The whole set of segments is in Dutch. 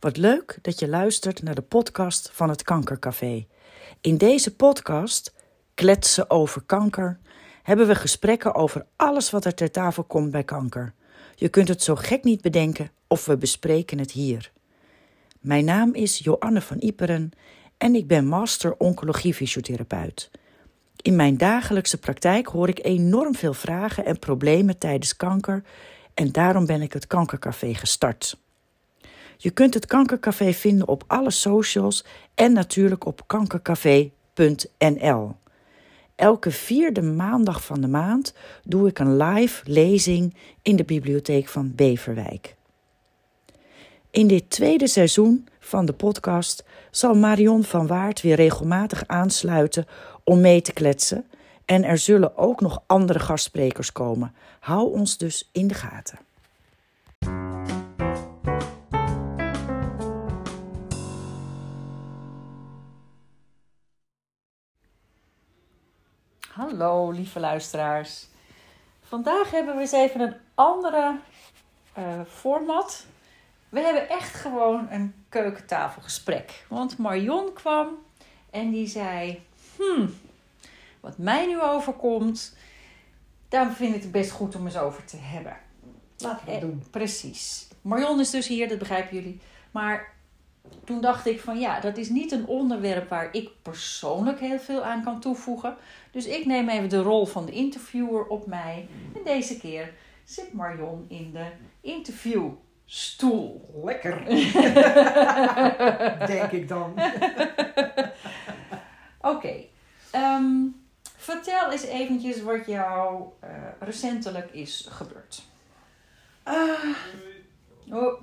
Wat leuk dat je luistert naar de podcast van het Kankercafé. In deze podcast, Kletsen over kanker, hebben we gesprekken over alles wat er ter tafel komt bij kanker. Je kunt het zo gek niet bedenken of we bespreken het hier. Mijn naam is Joanne van Iperen en ik ben master oncologie-fysiotherapeut. In mijn dagelijkse praktijk hoor ik enorm veel vragen en problemen tijdens kanker en daarom ben ik het Kankercafé gestart. Je kunt het Kankercafé vinden op alle socials en natuurlijk op kankercafé.nl. Elke vierde maandag van de maand doe ik een live lezing in de bibliotheek van Beverwijk. In dit tweede seizoen van de podcast zal Marion van Waard weer regelmatig aansluiten om mee te kletsen. En er zullen ook nog andere gastsprekers komen. Hou ons dus in de gaten. Hallo lieve luisteraars. Vandaag hebben we eens even een andere uh, format. We hebben echt gewoon een keukentafelgesprek. Want Marion kwam en die zei: Hmm, wat mij nu overkomt, daar vind ik het best goed om eens over te hebben. Laten we het doen. Precies. Marion is dus hier, dat begrijpen jullie. Maar toen dacht ik van ja, dat is niet een onderwerp waar ik persoonlijk heel veel aan kan toevoegen. Dus ik neem even de rol van de interviewer op mij. En deze keer zit Marion in de interviewstoel. Lekker. Denk ik dan. Oké. Ehm, vertel eens eventjes wat jou uh, recentelijk is gebeurd. Uh, oh.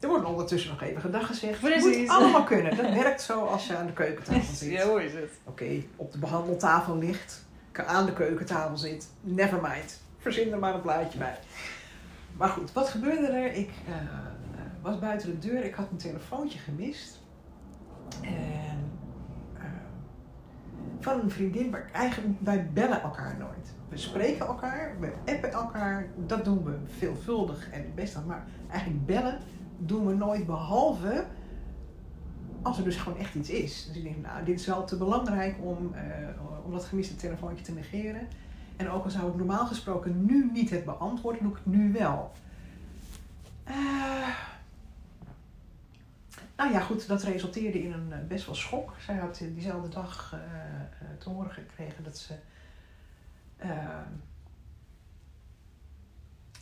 Er wordt ondertussen nog even gedag gezegd. Precies. moet allemaal kunnen. Dat werkt zo als je aan de keukentafel zit. Ja, hoe is het? Oké, okay, op de behandeltafel ligt, aan de keukentafel zit. Never mind. Verzin er maar een plaatje bij. Maar goed, wat gebeurde er? Ik uh, was buiten de deur. Ik had mijn telefoontje gemist. En uh, van een vriendin, maar eigenlijk, wij bellen elkaar nooit. We spreken elkaar, we appen elkaar. Dat doen we veelvuldig en best dan. Maar eigenlijk bellen doen we nooit behalve als er dus gewoon echt iets is. Dus ik denk, nou, dit is wel te belangrijk om, uh, om dat gemiste telefoontje te negeren. En ook al zou ik normaal gesproken nu niet het beantwoorden, doe ik het nu wel. Uh, nou ja, goed, dat resulteerde in een best wel schok. Zij had diezelfde dag te horen gekregen dat ze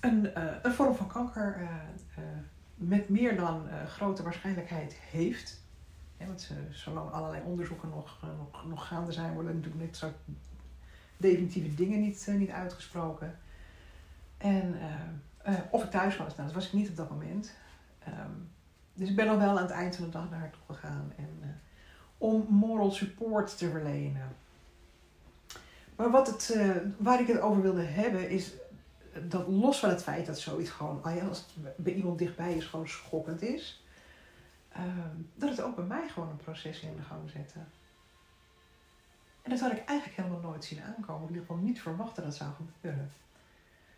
een, een vorm van kanker met meer dan uh, grote waarschijnlijkheid heeft. Ja, want zolang allerlei onderzoeken nog, uh, nog, nog gaande zijn, worden natuurlijk net zo definitieve dingen niet, uh, niet uitgesproken. En of ik thuis was, nou, dat was ik niet op dat moment. Um, dus ik ben nog wel aan het eind van de dag naar haar toe gegaan en, om moral support te verlenen. Maar wat het, waar ik het over wilde hebben is dat los van het feit dat zoiets gewoon, als het bij iemand dichtbij is, gewoon schokkend is, uh, dat het ook bij mij gewoon een proces in de gang zette. En dat had ik eigenlijk helemaal nooit zien aankomen. Ik in ieder geval niet verwacht dat dat zou gebeuren.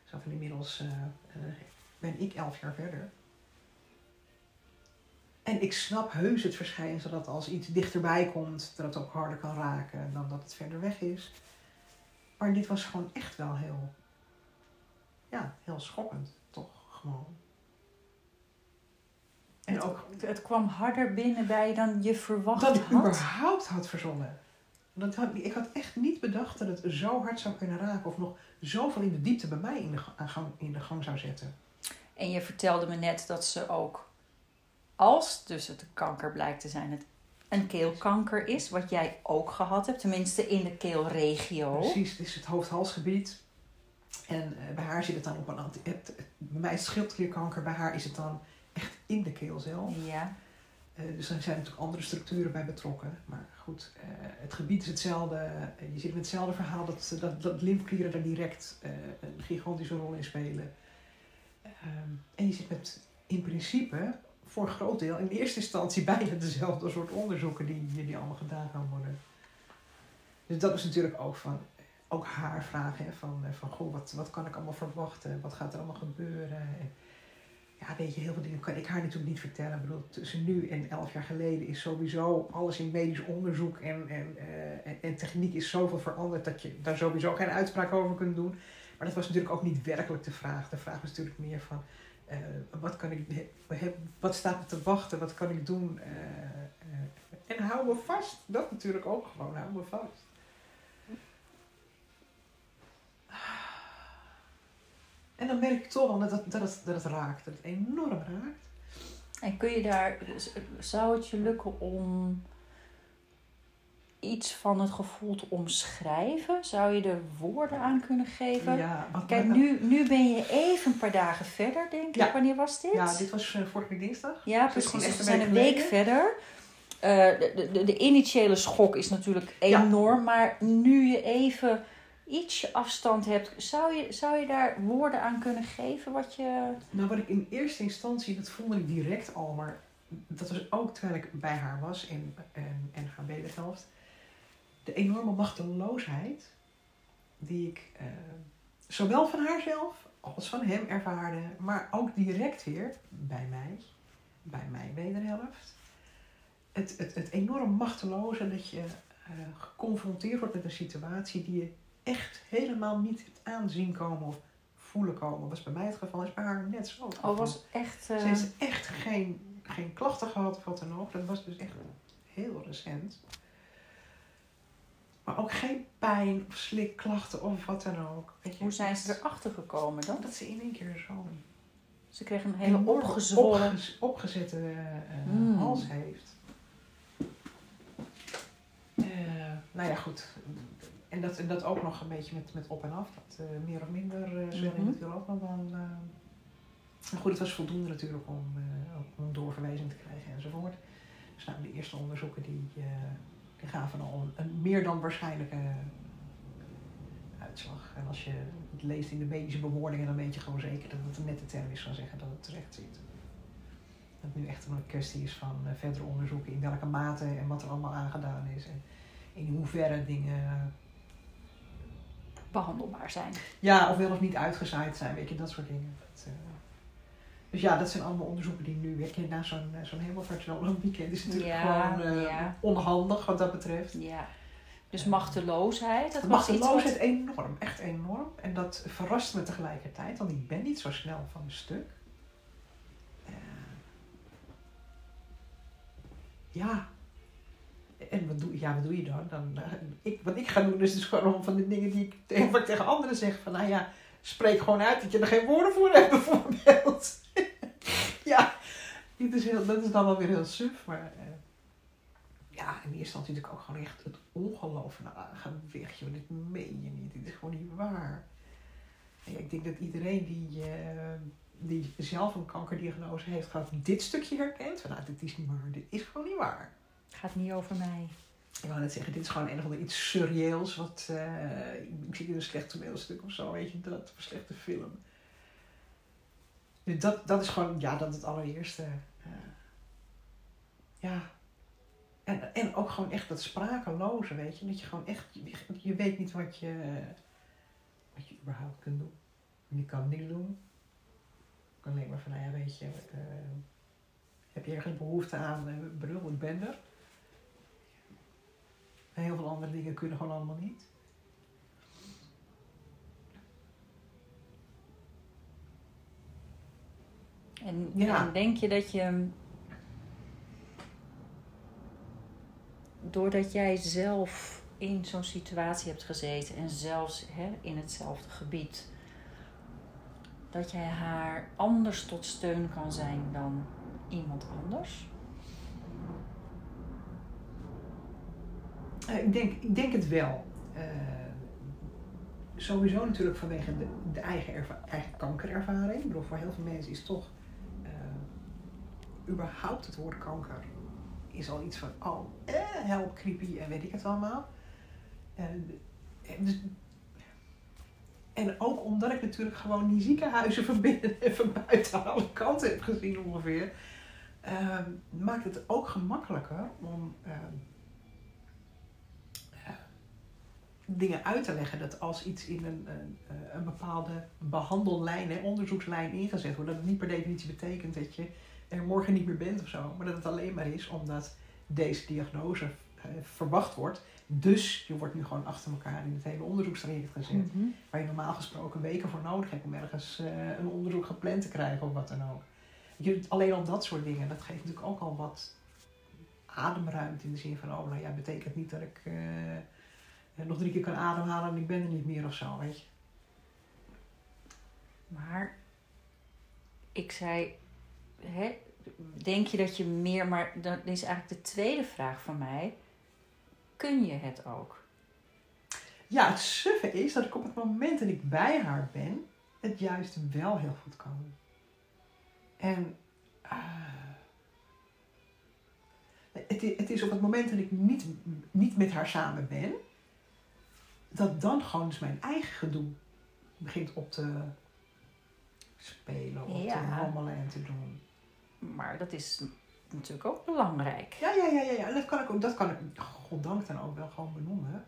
Zo van inmiddels uh, uh, ben ik elf jaar verder. En ik snap heus het verschijnsel dat als iets dichterbij komt, dat het ook harder kan raken dan dat het verder weg is. Maar dit was gewoon echt wel heel ja, heel schokkend, toch gewoon. En ook, het kwam harder binnen bij je dan je verwacht had. Dat ik überhaupt had verzonnen. Dat had, ik had echt niet bedacht dat het zo hard zou kunnen raken of nog zoveel in de diepte bij mij in de, gang, in de gang zou zetten. En je vertelde me net dat ze ook, als dus het kanker blijkt te zijn, het een keelkanker is, wat jij ook gehad hebt, tenminste in de keelregio. Precies, het is het hoofd-halsgebied. En uh, bij haar zit het dan op een anti... Het, bij mij is schildklierkanker, bij haar is het dan echt in de keelcel. Ja. Uh, dus er zijn natuurlijk andere structuren bij betrokken. Maar goed, uh, het gebied is hetzelfde. je zit met hetzelfde verhaal dat, dat, dat lymfeklieren daar direct een gigantische rol in spelen. Um, en je zit met in principe voor een groot deel in eerste instantie bijna dezelfde soort onderzoeken die, die allemaal gedaan gaan worden. Dus dat is natuurlijk ook van, ook haar vragen. Hè, van, van goh, wat, wat kan ik allemaal verwachten? Wat gaat er allemaal gebeuren? En, ja, weet je, heel veel dingen kan ik haar natuurlijk niet vertellen. Ik bedoel, tussen nu en elf jaar geleden is sowieso alles in medisch onderzoek en, en, eh, en, en techniek is zoveel veranderd dat je daar sowieso geen uitspraak over kunt doen. Maar dat was natuurlijk ook niet werkelijk de vraag. De vraag was natuurlijk meer van, eh, wat, kan ik, wat staat me te wachten, wat kan ik doen? eh, eh, en hou me vast. Dat natuurlijk ook gewoon, hou me vast. En dan merk ik toch wel dat het, dat het, dat het raakt, dat het enorm raakt. En kun je daar, zou het je lukken om iets van het gevoel te omschrijven? Zou je er woorden aan kunnen geven? Ja, Kijk, nu, nu ben je even een paar dagen verder, denk ik. Ja. Wanneer was dit? Ja, dit was eh, vorige week dinsdag. Ja, Dus precies. Dus we zijn een week verder. Eh, de, de, de initiële schok is natuurlijk enorm, maar nu je even ietsje afstand hebt, zou je, zou je daar woorden aan kunnen geven wat je. Nou, wat ik in eerste instantie, dat voelde ik direct al, maar dat was ook terwijl ik bij haar was en, en, en haar wederhelft. De enorme machteloosheid die ik eh, zowel van haarzelf als van hem ervaarde, maar ook direct weer bij mij, bij mijn wederhelft. Het, het, het enorm machteloze dat je eh, geconfronteerd wordt met een situatie die je echt helemaal niet aanzien komen of voelen komen. Was bij mij het geval, is bij haar net zo. Oh, was echt. eh, Ze heeft echt geen, geen klachten gehad of wat dan ook. Dat was dus echt heel recent. Maar ook geen pijn of slikklachten of wat dan ook. Weet je, hoe zijn ze erachter gekomen dan? Dat ze in één keer zo'n Ze kregen een hele opgezwollen. opgez- opgezette eh, Mm. hals heeft. Eh, nou ja, goed. En dat, en dat ook nog een beetje met, met op en af. Dat eh, meer of minder zwelling Mhm. natuurlijk ook nog wel... eh, maar goed, het was voldoende natuurlijk om, eh, om doorverwijzing te krijgen enzovoort. Dus nou, de eerste onderzoeken die, die gaven al een, een meer dan waarschijnlijke uitslag. En als je het leest in de medische bewoordingen, dan weet je gewoon zeker dat het een nette term is van zeggen dat het terecht zit. Dat het nu echt een kwestie is van verdere onderzoeken in welke mate en wat er allemaal aangedaan is. En in hoeverre dingen behandelbaar zijn. ja, of wel of niet uitgezaaid zijn, weet je, dat soort dingen. Dat, eh, dus ja, dat zijn allemaal onderzoeken die nu weer na zo'n eh, zo'n hemelvaartsdag weekend is natuurlijk Ja, gewoon eh, ja. onhandig wat dat betreft. Ja. Dus machteloosheid, dat machteloosheid wat... enorm, echt enorm. En dat verrast me tegelijkertijd, want ik ben niet zo snel van mijn stuk. Ja. En wat doe, ja, wat doe je dan? dan eh, ik, wat ik ga doen is dus gewoon van de dingen die ik tegen, tegen anderen zeg. Van nou ja, spreek gewoon uit dat je er geen woorden voor hebt bijvoorbeeld. ja, dit is heel, dat is dan wel weer heel suf. Maar eh, ja, in eerste instantie natuurlijk ook gewoon echt het ongeloof nou, ga weg dit meen je niet. Dit is gewoon niet waar. Ik denk dat iedereen die, eh, die zelf een kankerdiagnose heeft gehad, dit stukje herkent. Van nou, dit is niet dit is gewoon niet waar. Gaat niet over mij. Ik wou net zeggen, dit is gewoon een of ander iets surreëels. Wat, eh, ik zie in een slecht toneelstuk of zo, weet je, dat, een slechte film. Dus dat, dat is gewoon, ja, dat het allereerste. eh, ja. En, en ook gewoon echt dat sprakeloze, weet je. Dat je gewoon echt, je, je weet niet wat je, wat je überhaupt kunt doen. Je kan niks doen. Ik kan alleen maar van, nou ja, weet je, eh, heb je ergens behoefte aan, uh, ik ben er. Heel veel andere dingen kunnen gewoon allemaal niet. En, Ja. en denk je dat je... Doordat jij zelf in zo'n situatie hebt gezeten en zelfs hè, in hetzelfde gebied, dat jij haar anders tot steun kan zijn dan iemand anders? Ik, denk, ik denk het wel. Uh, sowieso natuurlijk vanwege de, eigen, eigen kankerervaring. Ik bedoel, voor heel veel mensen is toch uh, überhaupt het woord kanker is al iets van, oh, eh, help, creepy en weet ik het allemaal. En, dus, en ook omdat ik natuurlijk gewoon die ziekenhuizen van binnen en van buiten alle kanten heb gezien ongeveer, uh, maakt het ook gemakkelijker om uh, dingen uit te leggen. Dat als iets in een, een, een bepaalde behandellijn, hè, onderzoekslijn ingezet wordt, dat het niet per definitie betekent dat je er morgen niet meer bent of zo. Maar dat het alleen maar is omdat deze diagnose eh, verwacht wordt. Dus je wordt nu gewoon achter elkaar in het hele onderzoekstraject gezet. Mhm. Waar je normaal gesproken weken voor nodig hebt om ergens eh, een onderzoek gepland te krijgen of wat dan ook. Je, alleen al dat soort dingen, dat geeft natuurlijk ook al wat ademruimte in de zin van, oh nou ja, betekent niet dat ik eh, nog drie keer kan ademhalen en ik ben er niet meer of zo, weet je. Maar ik zei, hè, denk je dat je meer, maar dat is eigenlijk de tweede vraag van mij. Kun je het ook? Ja, het suffe is dat ik op het moment dat ik bij haar ben, het juist wel heel goed kan. En uh, het, het, is op het moment dat ik niet, niet met haar samen ben, dat dan gewoon dus mijn eigen gedoe begint op te spelen, of Ja. te rommelen en te doen. Maar dat is natuurlijk ook belangrijk. Ja, ja, ja, ja, ja. En dat kan ik ook, dat kan ik, goddank dan ook wel gewoon benoemen.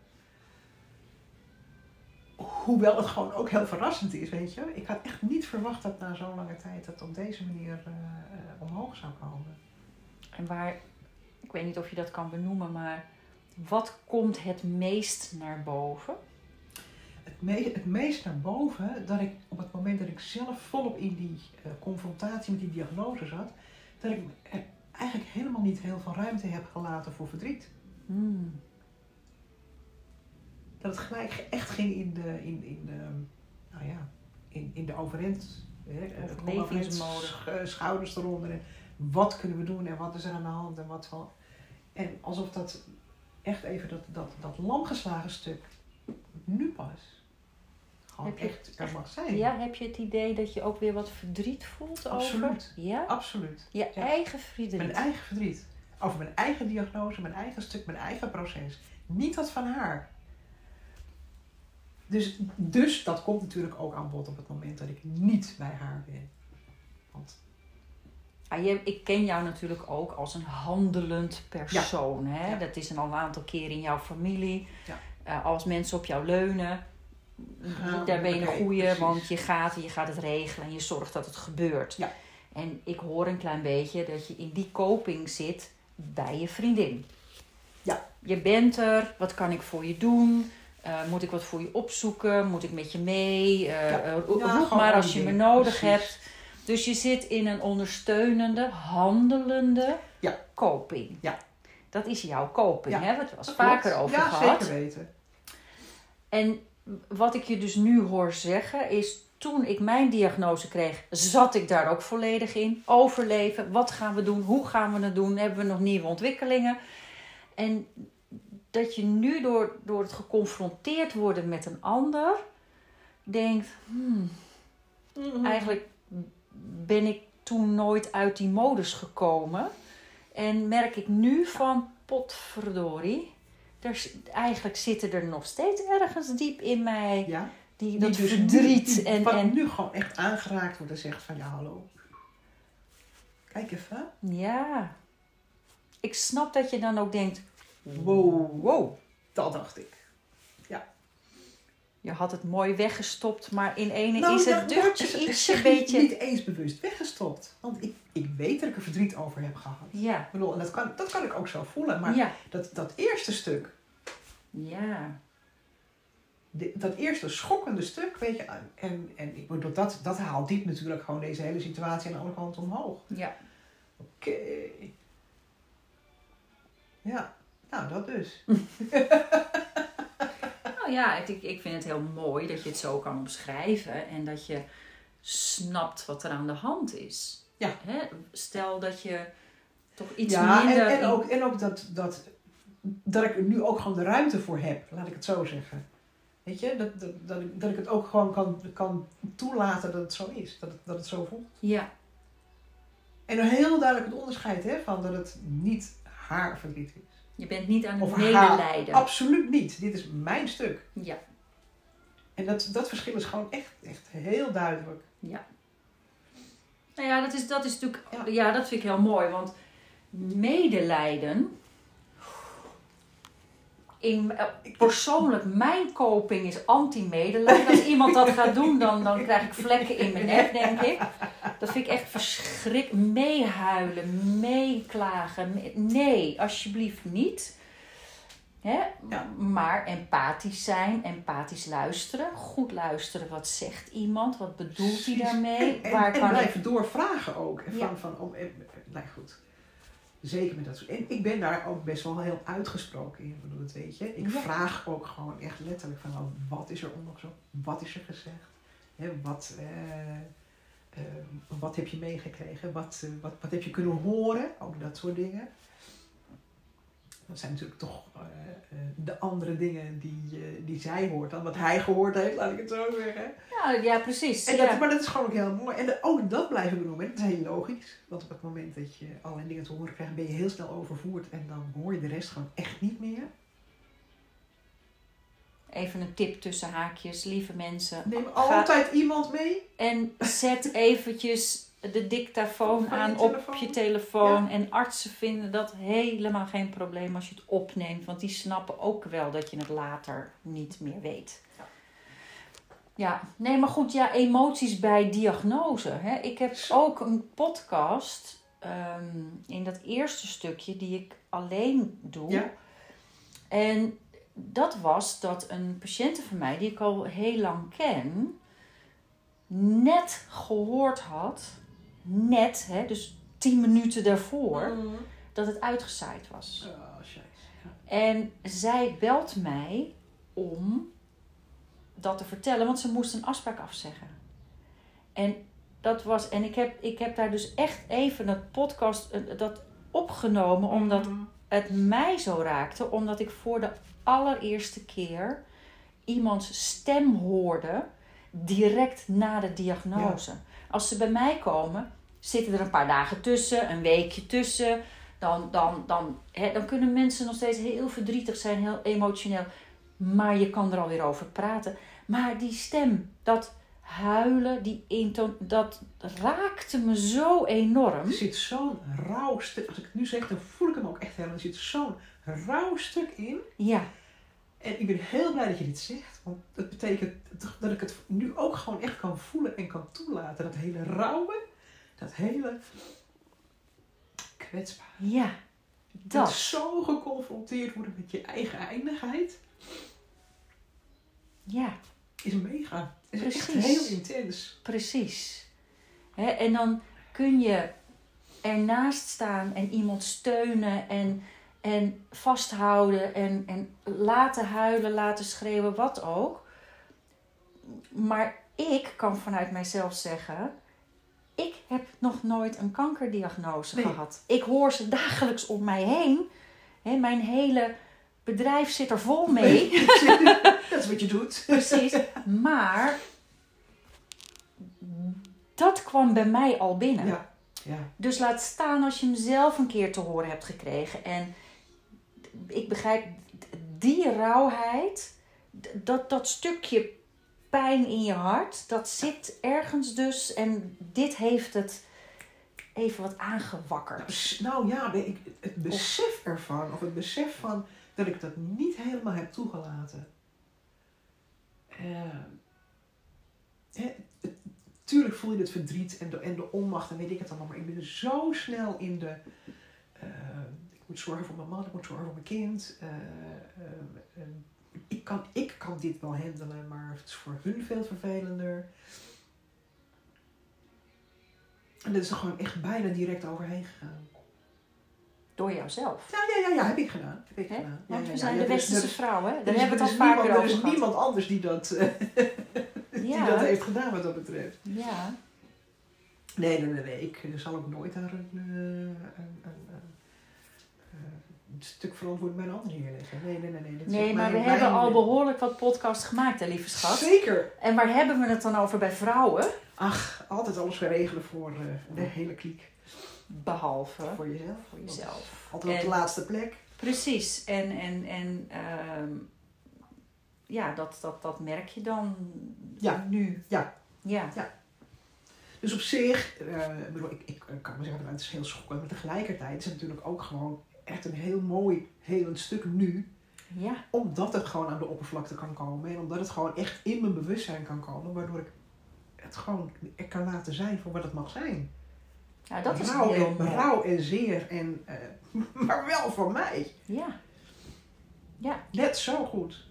Hoewel het gewoon ook heel verrassend is, weet je. Ik had echt niet verwacht dat na zo'n lange tijd dat op deze manier eh, eh, omhoog zou komen. En waar, ik weet niet of je dat kan benoemen, maar wat komt het meest naar boven? Het, me het meest naar boven dat ik op het moment dat ik zelf volop in die eh, confrontatie met die diagnose zat, dat ik er eigenlijk helemaal niet heel veel ruimte heb gelaten voor verdriet. Hmm. Dat het gelijk echt ging in de, in, in de, nou ja, in, in de overeind, sch- eh, schouders eronder. En wat kunnen we doen en wat is er aan de hand en wat van. En alsof dat echt even dat, dat, dat lamgeslagen stuk nu pas gewoon Heb je- echt er mag zijn. Ja, heb je het idee dat je ook weer wat verdriet voelt Absoluut. over? Ja? Absoluut. Je Ja. eigen verdriet. Mijn eigen verdriet. Over mijn eigen diagnose, mijn eigen stuk, mijn eigen proces. Niet dat van haar. Dus, dus dat komt natuurlijk ook aan bod op het moment dat ik niet bij haar ben. Want Je, ik ken jou natuurlijk ook als een handelend persoon. Hè? Ja. Dat is een al een aantal keer in jouw familie. Ja. Eh, als mensen op jou leunen, daar ben je een goeie, precies. want je gaat je gaat het regelen en je zorgt dat het gebeurt. Ja. En ik hoor een klein beetje dat je in die koping zit bij je vriendin. Ja. Je bent er, wat kan ik voor je doen? Eh, moet ik wat voor je opzoeken? Moet ik met je mee? Eh, roep maar al als je me nodig Precies. hebt. Dus je zit in een ondersteunende, handelende Ja. koping. Ja. Dat is jouw koping, Ja, hè? Waar we het was vaker klopt. over ja, gehad. zeker weten. En wat ik je dus nu hoor zeggen is... Toen ik mijn diagnose kreeg, zat ik daar ook volledig in. Overleven, wat gaan we doen, hoe gaan we het doen, hebben we nog nieuwe ontwikkelingen. En dat je nu door, door het geconfronteerd worden met een ander... denkt, hmm, eigenlijk ben ik toen nooit uit die modus gekomen. En merk ik nu van, potverdorie... Er, eigenlijk zitten er nog steeds ergens diep in mij Ja. die, Die dat dus verdriet. nu, en, wat en, nu gewoon echt aangeraakt wordt en zegt van ja hallo. Kijk even. ja, ik snap dat je dan ook denkt: Wow, wow. Dat dacht ik. Je had het mooi weggestopt, maar in ene Nou, is het deurtje is- ietsje beetje. niet eens bewust weggestopt. Want ik, ik weet dat ik er verdriet over heb gehad. Ja, Ik bedoel, en dat kan, dat kan ik ook zo voelen. Maar ja, dat, dat eerste stuk, ja, dat eerste schokkende stuk, weet je, en, en ik bedoel, dat, dat haalt diep natuurlijk gewoon deze hele situatie aan de andere kant omhoog. ja. Oké. Ja, nou dat dus. Ja, ik, ik vind het heel mooi dat je het zo kan omschrijven en dat je snapt wat er aan de hand is. Ja. Hè? Stel dat je toch iets ja, en, minder. en in- ook, en ook dat, dat, dat ik er nu ook gewoon de ruimte voor heb, laat ik het zo zeggen. Weet je, dat, dat, dat, ik, dat ik het ook gewoon kan, kan toelaten dat het zo is, dat het, dat het zo voelt. Ja, En een heel duidelijk het onderscheid hè, van dat het niet haar verdriet is. Je bent niet aan het medelijden. Absoluut niet. Dit is mijn stuk. Ja, En dat, dat verschil is gewoon echt, echt heel duidelijk. Ja. Nou ja, dat is, dat is natuurlijk. Ja. Ja. dat vind ik heel mooi. Want medelijden in, eh, persoonlijk, mijn coping is anti-medelijden. Als iemand dat gaat doen, dan, dan krijg ik vlekken in mijn nek, denk ik. Dat vind ik echt verschrikkelijk. Meehuilen, meeklagen. me- Nee, alsjeblieft niet. Hè? Ja. Maar empathisch zijn, empathisch luisteren. Goed luisteren, wat zegt iemand? Wat bedoelt hij daarmee? En, Waar en, en kan ik... blijven doorvragen ook. En Ja. van, van, om, nou goed. Zeker met dat soort. En ik ben daar ook best wel heel uitgesproken in. Dat weet je. Ik Ja. vraag ook gewoon echt letterlijk van nou, wat is er onderzocht? Wat is er gezegd? Hè, wat, eh, eh, wat heb je meegekregen? Wat, eh, wat, wat heb je kunnen horen? Ook dat soort dingen. Dat zijn natuurlijk toch eh, eh, de andere dingen die, eh, die zij hoort dan wat hij gehoord heeft, laat ik het zo zeggen. Ja, ja, precies. En dat, ja. Maar dat is gewoon ook heel mooi. En ook dat blijven benoemen. Dat is heel logisch. Want op het moment dat je allerlei dingen te horen krijgt, ben je heel snel overvoerd. En dan hoor je de rest gewoon echt niet meer. Even een tip tussen haakjes, lieve mensen. Neem altijd iemand mee. En zet eventjes de dictafoon je aan op telefoon. je telefoon. En artsen vinden dat helemaal geen probleem als je het opneemt. Want die snappen ook wel dat je het later niet meer weet. Ja. Ja, nee, maar goed, ja, emoties bij diagnose. Hè. Ik heb ook een podcast ehm, in dat eerste stukje die ik alleen doe. Ja. En dat was dat een patiënte van mij, die ik al heel lang ken, net gehoord had, net, hè, dus tien minuten daarvoor, dat het uitgezaaid was. Oh. Ja. En zij belt mij om dat te vertellen, want ze moest een afspraak afzeggen. En dat was, en ik heb, ik heb daar dus echt even dat podcast, eh, dat opgenomen, omdat Mhm. het mij zo raakte, omdat ik voor de allereerste keer iemands stem hoorde direct na de diagnose. Als ze bij mij komen, zitten er een paar dagen tussen, een weekje tussen. Dan, dan, dan, hè, dan kunnen mensen nog steeds heel verdrietig zijn, heel emotioneel. Maar je kan er alweer over praten. Maar die stem, dat huilen, die intoon, dat raakte me zo enorm. Er zit zo'n rauw stuk. Als ik het nu zeg, dan voel ik hem ook echt helemaal. Er zit zo'n rauw stuk in. Ja, En ik ben heel blij dat je dit zegt. Want dat betekent dat ik het nu ook gewoon echt kan voelen en kan toelaten. Dat hele rauwe, dat hele kwetsbaar. ja, Dat dat. zo geconfronteerd worden met je eigen eindigheid Ja. is mega. Is echt Precies. heel intens. Precies. En dan kun je ernaast staan en iemand steunen en, en vasthouden en, en laten huilen, laten schreeuwen, wat ook. Maar ik kan vanuit mijzelf zeggen, ik heb nog nooit een kankerdiagnose Nee. gehad. Ik hoor ze dagelijks om mij heen. Hè, mijn hele bedrijf zit er vol mee. dat is wat je doet. Precies. Maar dat kwam bij mij al binnen. Ja. Ja. Dus laat staan als je hem zelf een keer te horen hebt gekregen. En ik begrijp die rauwheid, dat, dat stukje pijn in je hart, dat zit ergens dus. En dit heeft het even wat aangewakkerd. Nou, ja, ik- het besef ervan, of het besef van dat ik dat niet helemaal heb toegelaten. Eh, het- tuurlijk voel je het verdriet en de, en de onmacht en weet ik het allemaal, maar ik ben zo snel in de. Ik moet zorgen voor mijn man, ik moet zorgen voor mijn kind. eh, eh, eh, ik, kan, ik kan dit wel handelen, maar het is voor hun veel vervelender. En dat is er gewoon echt bijna direct overheen gegaan. Door jouzelf. Ja, ja, ja, ja, heb ik gedaan. Heb ik gedaan. Want Ja, we zijn ja, de er westerse er is- vrouwen. Daar hebben we het is al vaker niemand- over Er is gehad. niemand anders die dat, die dat heeft gedaan wat dat betreft. Ja. Nee, nee, nee. nee. Ik zal ook nooit daar een, een stuk verantwoording bij een ander neerleggen. Nee, nee, nee. nee. Dat Nee, maar we mijn- hebben mijn- al behoorlijk wat podcasts gemaakt, hè, lieve schat. Zeker. En waar hebben we het dan over bij vrouwen? Ach, altijd alles geregeld voor eh, de hele kliek. Behalve Voor jezelf. voor jezelf. Altijd op de laatste plek. Precies. En, en, en ehm, ja, dat, dat, dat merk je dan Ja. nu. Ja. Ja. Dus op zich, eh, ik bedoel, ik, ik kan me zeggen, het is heel schokkend. Maar tegelijkertijd is het natuurlijk ook gewoon echt een heel mooi, helend stuk nu. Ja, Omdat het gewoon aan de oppervlakte kan komen. En omdat het gewoon echt in mijn bewustzijn kan komen. Waardoor ik het gewoon er kan laten zijn voor wat het mag zijn. ja dat is rauw, heel en, rauw en zeer. En, eh, maar wel voor mij. Ja. Ja, Net zo goed.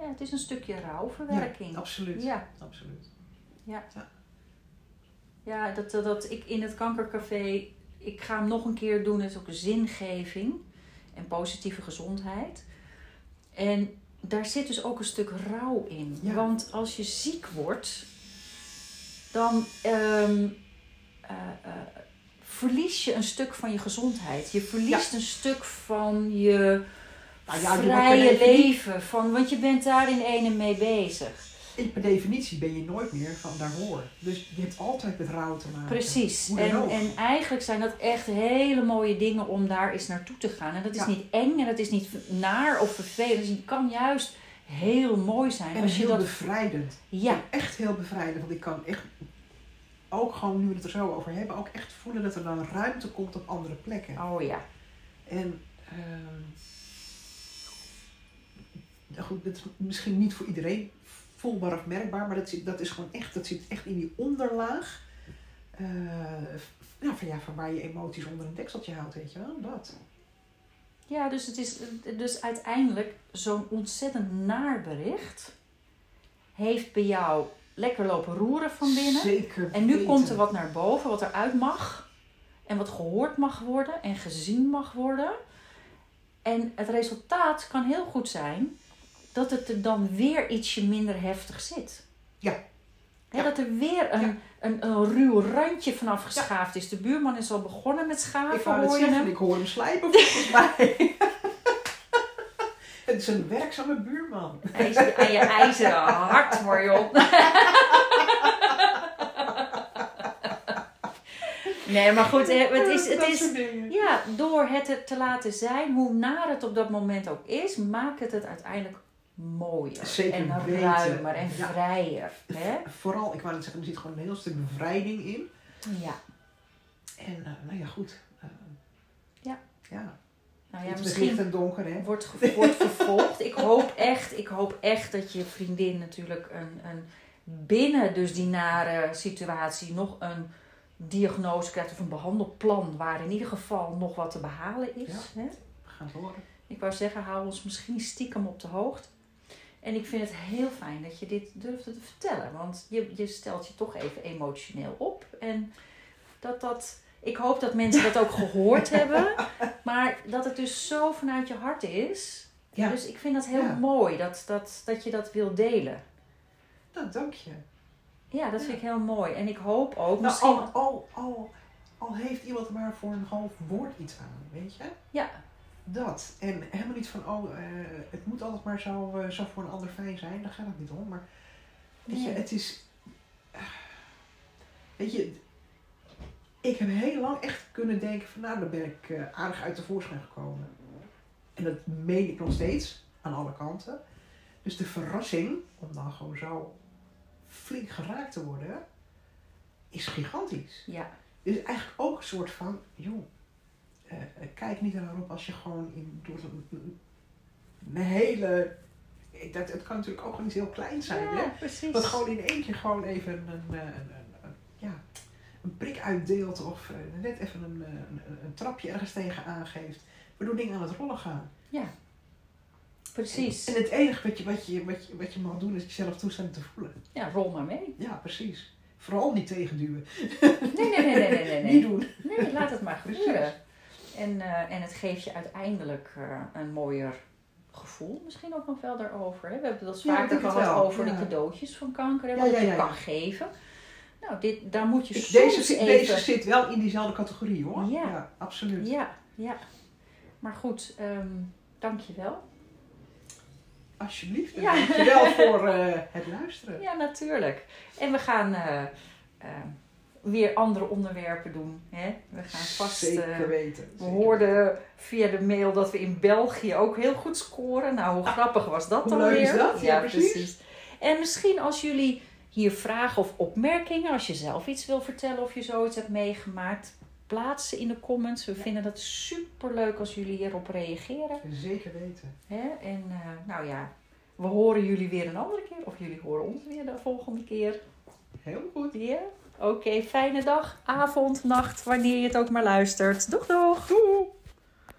ja, het is een stukje rouwverwerking. Ja, absoluut. Ja, absoluut. ja dat, dat, dat ik in het kankercafé, ik ga hem nog een keer doen, het is ook zingeving en positieve gezondheid. En daar zit dus ook een stuk rouw in. Ja. Want als je ziek wordt, dan ehm, eh, eh, verlies je een stuk van je gezondheid. Je verliest een stuk van je Nou ja, vrije leven. Van, want je bent daar in ene mee bezig. En per definitie ben je nooit meer van daarvoor. Dus je hebt altijd met rouw te maken. Precies. En, en eigenlijk zijn dat echt hele mooie dingen om daar eens naartoe te gaan. En dat is Ja. niet eng en dat is niet naar of vervelend. Het kan juist heel mooi zijn. En als je heel dat... bevrijdend. Ja, Echt heel bevrijdend. Want ik kan echt, ook gewoon nu we het er zo over hebben, ook echt voelen dat er dan ruimte komt op andere plekken. oh ja. En ehm, nou goed, dat is misschien niet voor iedereen voelbaar of merkbaar, maar dat, zit, dat is gewoon echt, dat zit echt in die onderlaag. eh, nou, van, ja, van waar je emoties onder een dekseltje houdt, weet je wel, dat. Ja, dus het is dus uiteindelijk zo'n ontzettend naar bericht heeft bij jou lekker lopen roeren van binnen. Zeker En nu weten. komt er wat naar boven, wat eruit mag. En wat gehoord mag worden en gezien mag worden. En het resultaat kan heel goed zijn dat het er dan weer ietsje minder heftig zit. Ja. Ja. Dat er weer een, Ja. een, een ruw randje vanaf geschaafd is. De buurman is al begonnen met Ik schaven, net hoor je zeggen, hem? ik hoor hem slijpen volgens mij. Het is een werkzame buurman. IJzer, aan je ijzeren hart, Marion. Nee, maar goed, het is, het is. Ja, door het te laten zijn, hoe naar het op dat moment ook is, maakt het het uiteindelijk mooier. Zeker en weten. ruimer en Ja. vrijer. Hè? Vooral, ik wou net zeggen, er zit gewoon een heel stuk bevrijding in. Ja. En eh, nou ja, goed. eh, Ja. Ja, Nou ja, misschien en donker, hè. wordt, ge- wordt vervolgd. Ik hoop echt, ik hoop echt dat je vriendin natuurlijk een, een binnen dus die nare situatie nog een diagnose krijgt of een behandelplan waar in ieder geval nog wat te behalen is. Hè? We gaan horen. Ik wou zeggen, hou ons misschien stiekem op de hoogte. En ik vind het heel fijn dat je dit durfde te vertellen. Want je, je stelt je toch even emotioneel op. En dat dat... Ik hoop dat mensen dat ook gehoord hebben. Maar dat het dus zo vanuit je hart is. Ja. Dus ik vind dat heel Ja. mooi dat, dat, dat je dat wil delen. Nou, dank je. Ja, dat vind ik heel mooi. En ik hoop ook Nou, misschien... al, al, al, al heeft iemand er maar voor een half woord iets aan, weet je? Ja. Dat. En helemaal niet van, oh, eh, het moet altijd maar zo, eh, zo voor een ander fijn zijn. Daar gaat het niet om. Maar weet je, het is... ah, Weet je, ik heb heel lang echt kunnen denken van, nou, daar ben ik eh, aardig uit de voorschijn gekomen. En dat meen ik nog steeds, aan alle kanten. Dus de verrassing, om dan gewoon zo flink geraakt te worden, is gigantisch. Ja, Dus eigenlijk ook een soort van, joh, eh, eh, kijk niet erop als je gewoon in, door een, een hele, dat, het kan natuurlijk ook gewoon iets heel kleins zijn, hè? ja precies. Dat gewoon in keer gewoon even een, een, een, ja, een prik uitdeelt of eh, net even een, een, trapje ergens tegen aangeeft, waardoor dingen aan het rollen gaan. Ja, precies. En het enige wat je, wat je, wat je, wat je mag doen is jezelf toestaan te voelen. Ja, rol maar mee. Ja, precies. Vooral niet tegenduwen. Nee, nee, nee, nee, nee, nee. nee. Niet doen. Nee, laat het maar Precies. En, eh, en het geeft je uiteindelijk eh, een mooier gevoel. Misschien ook nog wel daarover. Hè? We hebben het Ja, al ik vaker het gehad over ja. de cadeautjes van kanker. Ja, wat ja, je ja, ja. kan geven. Nou, dit, daar moet je Ik- soms deze, zit- even... deze zit wel in diezelfde categorie hoor. Ja. absoluut. Ja, ja. Maar goed, ehm dankjewel. Alsjeblieft. En Ja. dankjewel voor eh, het luisteren. Ja, natuurlijk. En we gaan weer andere onderwerpen doen. Hè? We gaan vast. Zeker eh, weten. We hoorden via de mail dat we in België ook heel goed scoren. Nou, hoe grappig was dat hoe dan leuk weer? Is dat? Ja, precies. En misschien als jullie hier vragen of opmerkingen, als je zelf iets wil vertellen of je zoiets hebt meegemaakt, plaats ze in de comments. We vinden dat super leuk als jullie hierop reageren. Zeker weten. Hè? En eh, nou ja, we horen jullie weer een andere keer of jullie horen ons weer de volgende keer. Heel goed. Ja. Oké, fijne dag, avond, nacht, wanneer je het ook maar luistert. Doeg, doeg! Doeg!